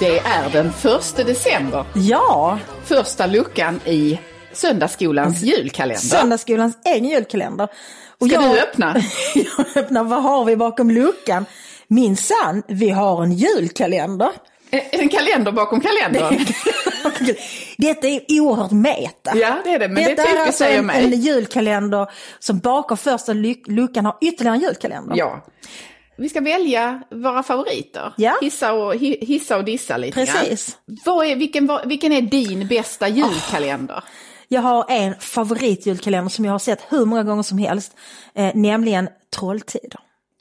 Det är den första december. Ja, Första luckan i Söndagsskolans julkalender. Söndagsskolans egen julkalender. Och Ska du öppna? jag öppnar, vad har vi bakom luckan? Minsann, vi har en julkalender. Eh, En kalender bakom kalendern. Detta är oerhört meta. Ja, det är det, men det är Detta typiskt alltså en, en julkalender som bakom första luc- luckan har ytterligare en julkalender. Ja. Vi ska välja våra favoriter. Ja. Hissa, och, hi- hissa och dissa lite Precis. Vad är, vilken, vilken är din bästa julkalender? Jag har en favoritjulkalender som jag har sett hur många gånger som helst, eh, nämligen Trolltider.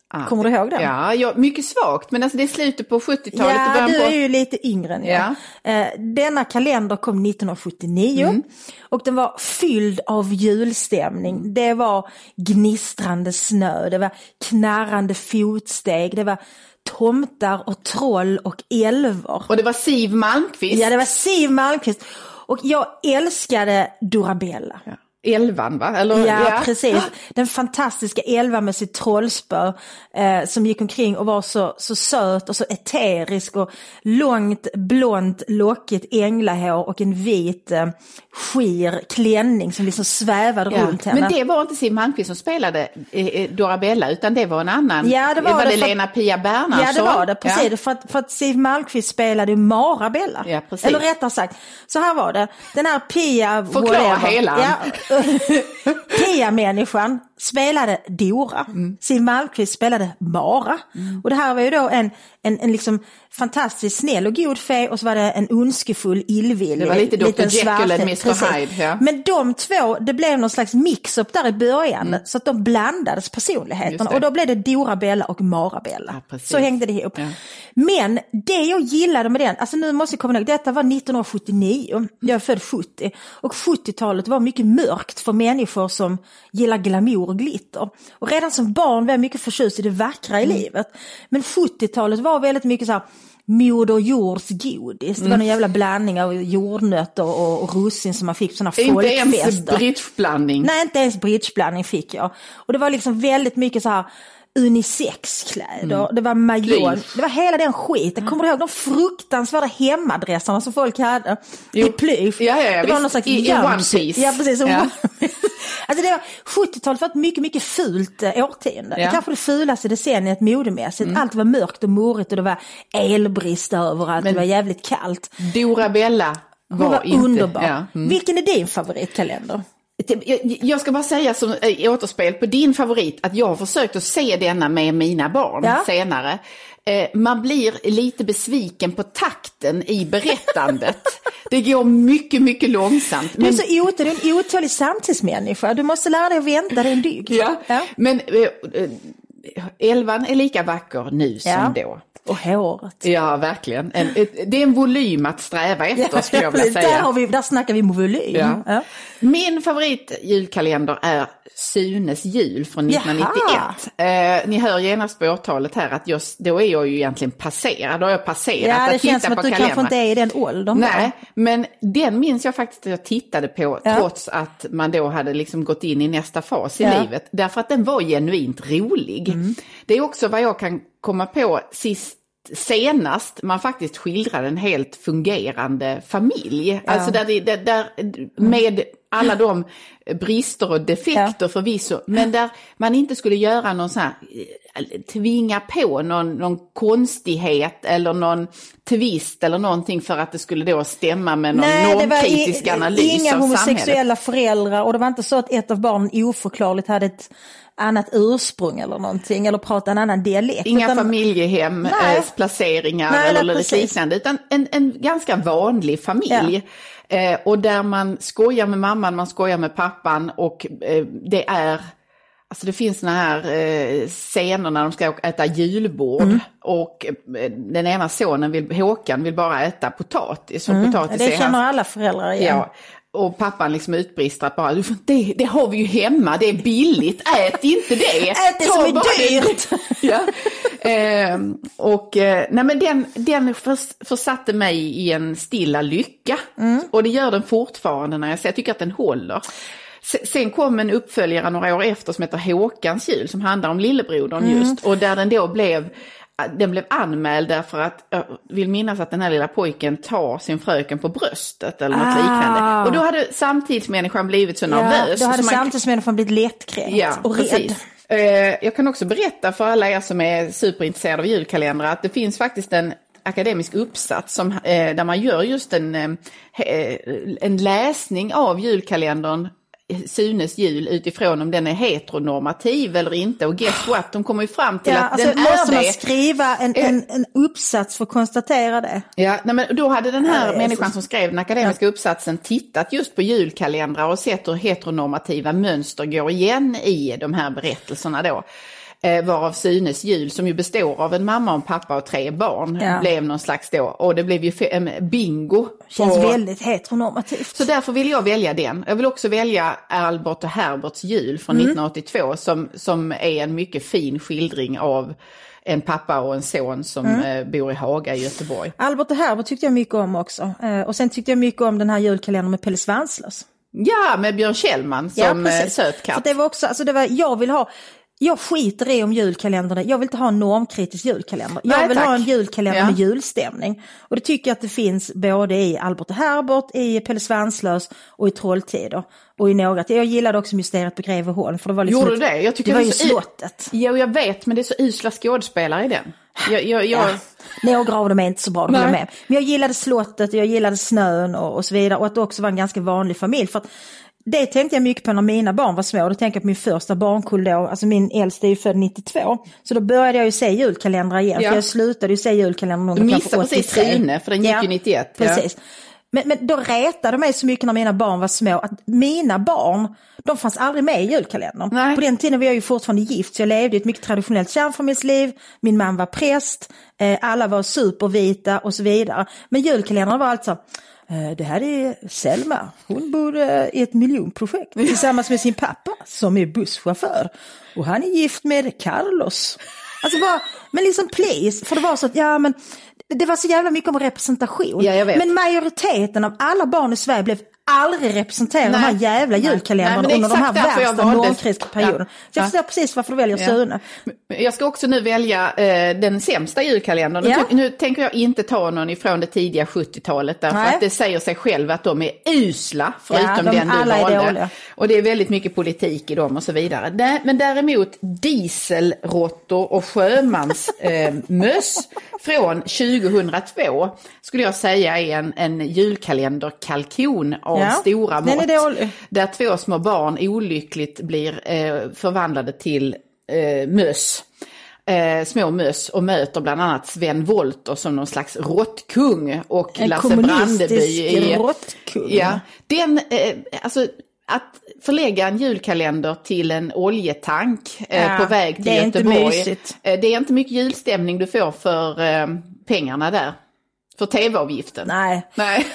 Ah, Kommer du ihåg den? Ja, ja, mycket svagt, men alltså det är slutet på 70-talet och Ja, början du på... är ju lite yngre än jag. Eh, Denna kalender kom 1979 Mm. och den var fylld av julstämning. Det var gnistrande snö, det var knarrande fotsteg, det var tomtar och troll och älvor. Och det var Siv Malmkvist, Ja, det var Siw Malmkvist. Och jag älskade Dorabella. Elvan va? Eller, Ja, precis. Den fantastiska Elva med sitt trollspö eh, som gick omkring och var så, så söt och så eterisk och långt blont lockigt änglahår och en vit eh, skir klänning som liksom svävade Ja. runt henne. Men det var inte Siw Malmkvist som spelade eh, eh, Dorabella utan det var en annan. Ja, det var det. det, för- Lena Pia Bernhardsson? Ja det var det, precis. Ja. För, att, för att Siw Malmkvist spelade Marabella. Ja, precis. Eller rättare sagt, så här var det. Den här Pia... Förklara whatever. hela. Ja, Alltså, Pia-människan spelade Dora. Mm. Siw Malmkvist spelade Mara. Och det här var ju då en, en, en liksom fantastiskt snäll och god fe och så var det en ondskefull illvillig. Det var lite Dr. Jekyll svarthet. Mr. Hyde, ja. Men de två, det blev någon slags mix-up där i början så att de blandades personligheterna Mm. Och då blev det Dora-Bella och Mara-Bella. Ja, precis. så hängde det ihop. Ja. Men det jag gillade med den, alltså nu måste jag komma ihåg, detta var 1979, jag är född 70 och 70-talet var mycket mörkt för människor som gillar glamour och glitter. Och redan som barn var jag mycket förtjust i det vackra i Mm. livet. Men 70-talet var väldigt mycket så här Moder Jords godis. Det Mm. var någon jävla blandning av jordnötter och, och russin som man fick på sådana Inte ens folkfester. bridgeblandning. Nej, inte ens bridgeblandning fick jag. Och det var liksom väldigt mycket så här unisexkläder, det var majon, det var hela den skiten. Kommer du ihåg de fruktansvärda hemadresserna som folk hade? Jo. I plysch. Ja, ja, ja, det var någon slags I- i one piece. Ja, precis. Ja. alltså det var 70-talet var ett mycket, mycket fult eh, årtionde. Ja. Kanske det fulaste decenniet modemässigt. Allt var mörkt och morigt och det var elbrist överallt, Men- det var jävligt kallt. Dorabella Hon var, var, inte... underbar. Ja. Mm. Vilken är din favoritkalender? Jag- ska bara säga som eh, återspel på din favorit att jag har försökt att se denna med mina barn Ja. senare. Eh, Man blir lite besviken på takten i berättandet. Det går mycket, mycket långsamt. Du är så otålig, du är en otålig samtidsmänniska. Du måste lära dig att vänta, det är en dygd. Ja, men eh, elvan är lika vacker nu som Ja. då. Och håret. Ja, verkligen. En, det är en volym att sträva efter skulle jag vilja där, säga. har vi, där snackar vi volym. Ja. Ja. Min favoritjulkalender är Sunes jul från Jaha. 1991. Eh, ni hör genast på årtalet här att just, då är jag ju egentligen passerad. Då har jag passerat Ja, det att känns titta som på att du kanske inte är i den åldern. Nej, men den minns jag faktiskt att jag tittade på Ja. trots att man då hade liksom gått in i nästa fas i livet. Därför att den var genuint rolig. Mm. Det är också vad jag kan komma på sist senast man faktiskt skildrar en helt fungerande familj. Alltså där, det, där, där med alla de brister och defekter förvisso, men där man inte skulle göra någon sån här, eh, tvinga på någon, någon konstighet eller någon twist eller någonting för att det skulle då stämma med någon Nej, normkritisk analys inga av homosexuella samhället. föräldrar och det var inte så att ett av barnen oförklarligt hade ett annat ursprung eller någonting eller pratade en annan dialekt. Inga utan- familjehem, Nej. eh, placeringar Nej, eller nej, något precis. liknande, utan en, en ganska vanlig familj. Eh, och där man skojar med mamman, man skojar med pappan och eh, det är Alltså det finns såna här eh, scener när de ska äta julbord Mm. och eh, den ena sonen, vill, Håkan, vill bara äta potatis. Ja, potatis Mm. det känner hans- alla föräldrar igen. Ja, och pappan liksom utbrister att bara, "Du får- det, det har vi ju hemma, det är billigt, ät inte det. Ät det Ta som är dyrt." ja. Ehm, och eh, nej men den, den förs, försatte mig i en stilla lycka. Mm. Och det gör den fortfarande när jag ser, jag tycker att den håller. Se- Sen kom en uppföljare några år efter som heter Håkans jul som handlar om lillebrodern just och där den då blev den blev anmäld därför att, jag vill minnas att den här lilla pojken tar sin fröken på bröstet eller något Ah. liknande. Och då hade samtidsmänniskan blivit så Ja, nervös. då hade man- samtidsmänniskan blivit lättkränkt Ja, och rädd. precis. Eh, Jag kan också berätta för alla er som är superintresserade av julkalendrar att det finns faktiskt en akademisk uppsats som, eh, där man gör just en, eh, en läsning av julkalendern Sunes jul utifrån om den är heteronormativ eller inte och guess what, de kommer ju fram till Ja, att alltså, den måste är man det. skriva en, en, en uppsats för att konstatera det? Ja, nej, men då hade den här Ja, människan så- som skrev den akademiska uppsatsen tittat just på julkalendrar och sett hur heteronormativa mönster går igen i de här berättelserna då. Eh, varav Sunes jul, som ju består av en mamma, en pappa och tre barn, Ja. blev någon slags då, och det blev ju bingo. Känns och, väldigt heteronormativt. så därför vill jag välja den. Jag vill också välja Albert och Herberts jul från Mm. 1982 som, som är en mycket fin skildring av en pappa och en son som Mm. eh, bor i Haga i Göteborg. Albert och Herbert tyckte jag mycket om också. Eh, och sen tyckte jag mycket om den här julkalendern med Pelle Svanslös. Ja, med Björn Kjellman som ja, precis. söt För katt. det var också, alltså det var, jag vill ha, jag skiter i om julkalendrarna, jag vill inte ha en normkritisk julkalender. Jag Nej, vill tack. ha en julkalender Ja. med julstämning. Och det tycker jag att det finns både i Albert och Herbert, i Pelle Svanslös och i Trolltider. Och i några, jag gillade också Mysteriet på Greveholm för det var liksom Gjorde du det? Jag tycker det var ju slottet. Jo, jag vet, men det är så usla skådespelare i den. Jag, jag, jag, Ja. Några av dem är inte så bra, jag med. Men jag gillade slottet och jag gillade snön och, och så vidare. Och att det också var en ganska vanlig familj. För att det tänkte jag mycket på när mina barn var små. Då tänkte jag på min första barnkull då. Alltså min äldsta är ju född 92. Så då började jag ju se julkalendrar igen. Ja. För jag slutade ju se julkalendrar Du missade precis 83. Sune, för den gick ju 91, ja. Precis. Men, men då retade mig så mycket när mina barn var små att mina barn, de fanns aldrig med i julkalendern. Nej. På den tiden var jag ju fortfarande gift så jag levde ett mycket traditionellt kärnfamiljsliv. Min man var präst, eh, alla var supervita och så vidare. Men julkalendern var alltså det här är Selma, hon bor eh, i ett miljonprojekt tillsammans med sin pappa som är busschaufför. Och han är gift med Carlos. Alltså bara, men liksom please, för det var så att, ja men det var så jävla mycket om representation. Ja. Men majoriteten av alla barn i Sverige blev aldrig representerade i de här Nej. jävla Nej. julkalendrarna Nej, under de här värsta valde- normkritiska perioderna. Ja. Så jag Ja. förstår precis varför du väljer Sune. Men Jag ska också nu välja eh, den sämsta julkalendern. Nu Ja. Nu tänker jag inte ta någon ifrån det tidiga 70-talet därför Nej. att det säger sig själv att de är usla förutom Ja, de den du valde. Och det är väldigt mycket politik i dem och så vidare. Dä- Men däremot dieselråttor och sjömansmöss eh, från 2002 skulle jag säga är en, en julkalenderkalkon av Ja, stora mått. dålig. Där två små barn olyckligt blir eh, förvandlade till eh, möss. Eh, små möss och möter bland annat Sven Wollter som någon slags råttkung och En Lasse Brandeby. råttkung. Ja, den, eh, alltså att förlägga en julkalender till en oljetank eh, Ja, på väg till det är inte Göteborg. mysigt. Eh, det är inte mycket julstämning du får för eh, pengarna där. För tv-avgiften. Nej. Nej.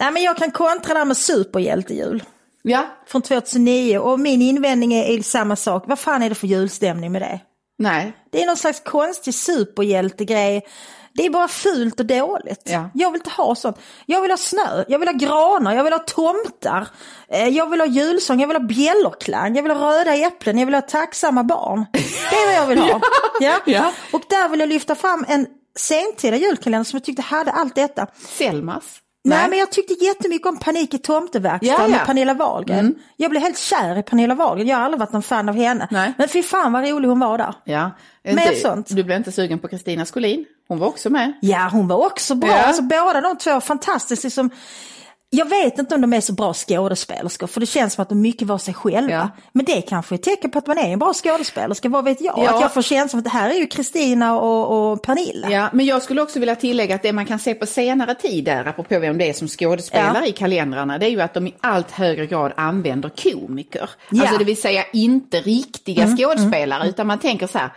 Nej men jag kan kontra där med superhjältejul. Ja, Från 2009 och min invändning är, är samma sak. Vad fan är det för julstämning med det? nej. Det är någon slags konstig superhjältegrej. Det är bara fult och dåligt. Ja. Jag vill inte ha sånt. Jag vill ha snö, jag vill ha granar, jag vill ha tomtar. Eh, Jag vill ha julsång, jag vill ha bjällerklang, jag vill ha röda äpplen, jag vill ha tacksamma barn. Det är vad jag vill ha. ja. Ja. Och där vill jag lyfta fram en sentida julkalender som jag tyckte hade allt detta. Selmas. Nej, men jag tyckte jättemycket om Panik i tomteverkstan Ja, ja. med Pernilla Wahlgren. Jag blev helt kär i Pernilla Wahlgren, jag har aldrig varit någon fan av henne. Nej. Men fy fan vad rolig hon var där. Ja. Mer Inte- sånt. Du blev inte sugen på Kristina Skolin? Hon var också med. Ja, hon var också bra. Ja. Alltså, båda de två fantastiskt. Liksom, jag vet inte om de är så bra skådespelerskor för det känns som att de mycket var sig själva. Ja. Men det kanske är ett tecken på att man är en bra skådespelerska, vad vet jag? Ja. Att jag får känslan att det här är ju Kristina och, och Pernilla. Ja, men jag skulle också vilja tillägga att det man kan se på senare tid där, apropå vem det är som skådespelar Ja. i kalendrarna, det är ju att de i allt högre grad använder komiker. Alltså det vill säga inte riktiga skådespelare, utan man tänker så här,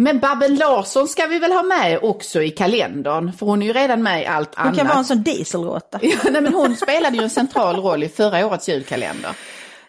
men Babben Larsson ska vi väl ha med också i kalendern, för hon är ju redan med i allt Hon annat. kan vara en sån dieselråtta. Ja, nej, men hon spelade ju en central roll i förra årets julkalender.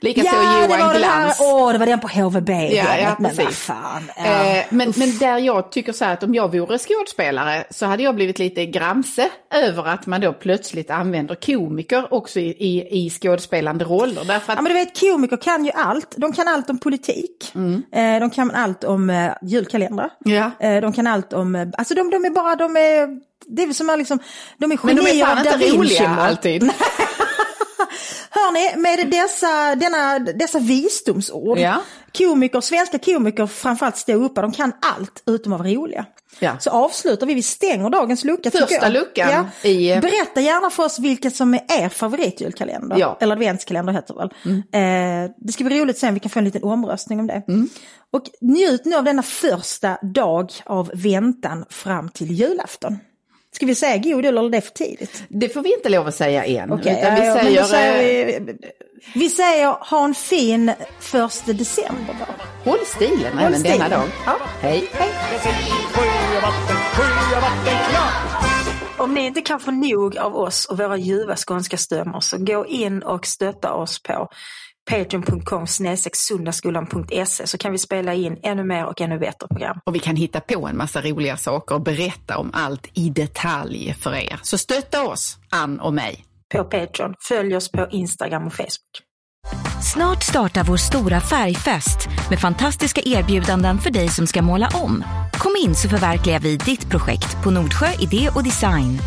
Likaså Ja, det Johan Glans. åh, det var den på HVB. Ja, ja, men vad fan. Ja. Eh, men, men där jag tycker så här att om jag vore skådespelare så hade jag blivit lite gramse över att man då plötsligt använder komiker också i, i, i skådespelande roller. Därför att, Ja, men du vet, komiker kan ju allt. De kan allt om politik. Eh, de kan allt om eh, julkalendrar. Ja. De kan allt om, alltså de, de är bara, de är, det är som att liksom, de är men de är genier fan av inte roliga alltid. Hörni, med dessa, denna, dessa visdomsord. Ja. Komiker, svenska komiker, framförallt ståuppare, de kan allt utom att vara roliga. Ja. Så avslutar vi, vi stänger dagens lucka. Första luckan i- Berätta gärna för oss vilket som är er favoritjulkalender. Ja. Eller adventskalender heter det väl. Eh, det ska bli roligt sen, vi kan få en liten omröstning om det. Och njut nu av denna första dag av väntan fram till julafton. Ska vi säga god jul eller är det för tidigt? Det får vi inte lov att säga än. Okej, utan ja, vi ja, men säger, säger eh, vi, vi säger ha en fin första december då. håll stilen Håll även denna stilen. dag. Ja. Hej. Klart. Om ni inte kan få nog av oss och våra ljuva skånska stämmor så gå in och stötta oss på patreon.com sundagskolan.se så kan vi spela in ännu mer och ännu bättre program. Och vi kan hitta på en massa roliga saker och berätta om allt i detalj för er. Så stötta oss, Ann och mig. På Patreon. Följ oss på Instagram och Facebook. Snart startar vår stora färgfest med fantastiska erbjudanden för dig som ska måla om. Kom in så förverkligar vi ditt projekt på Nordsjö Idé och Design.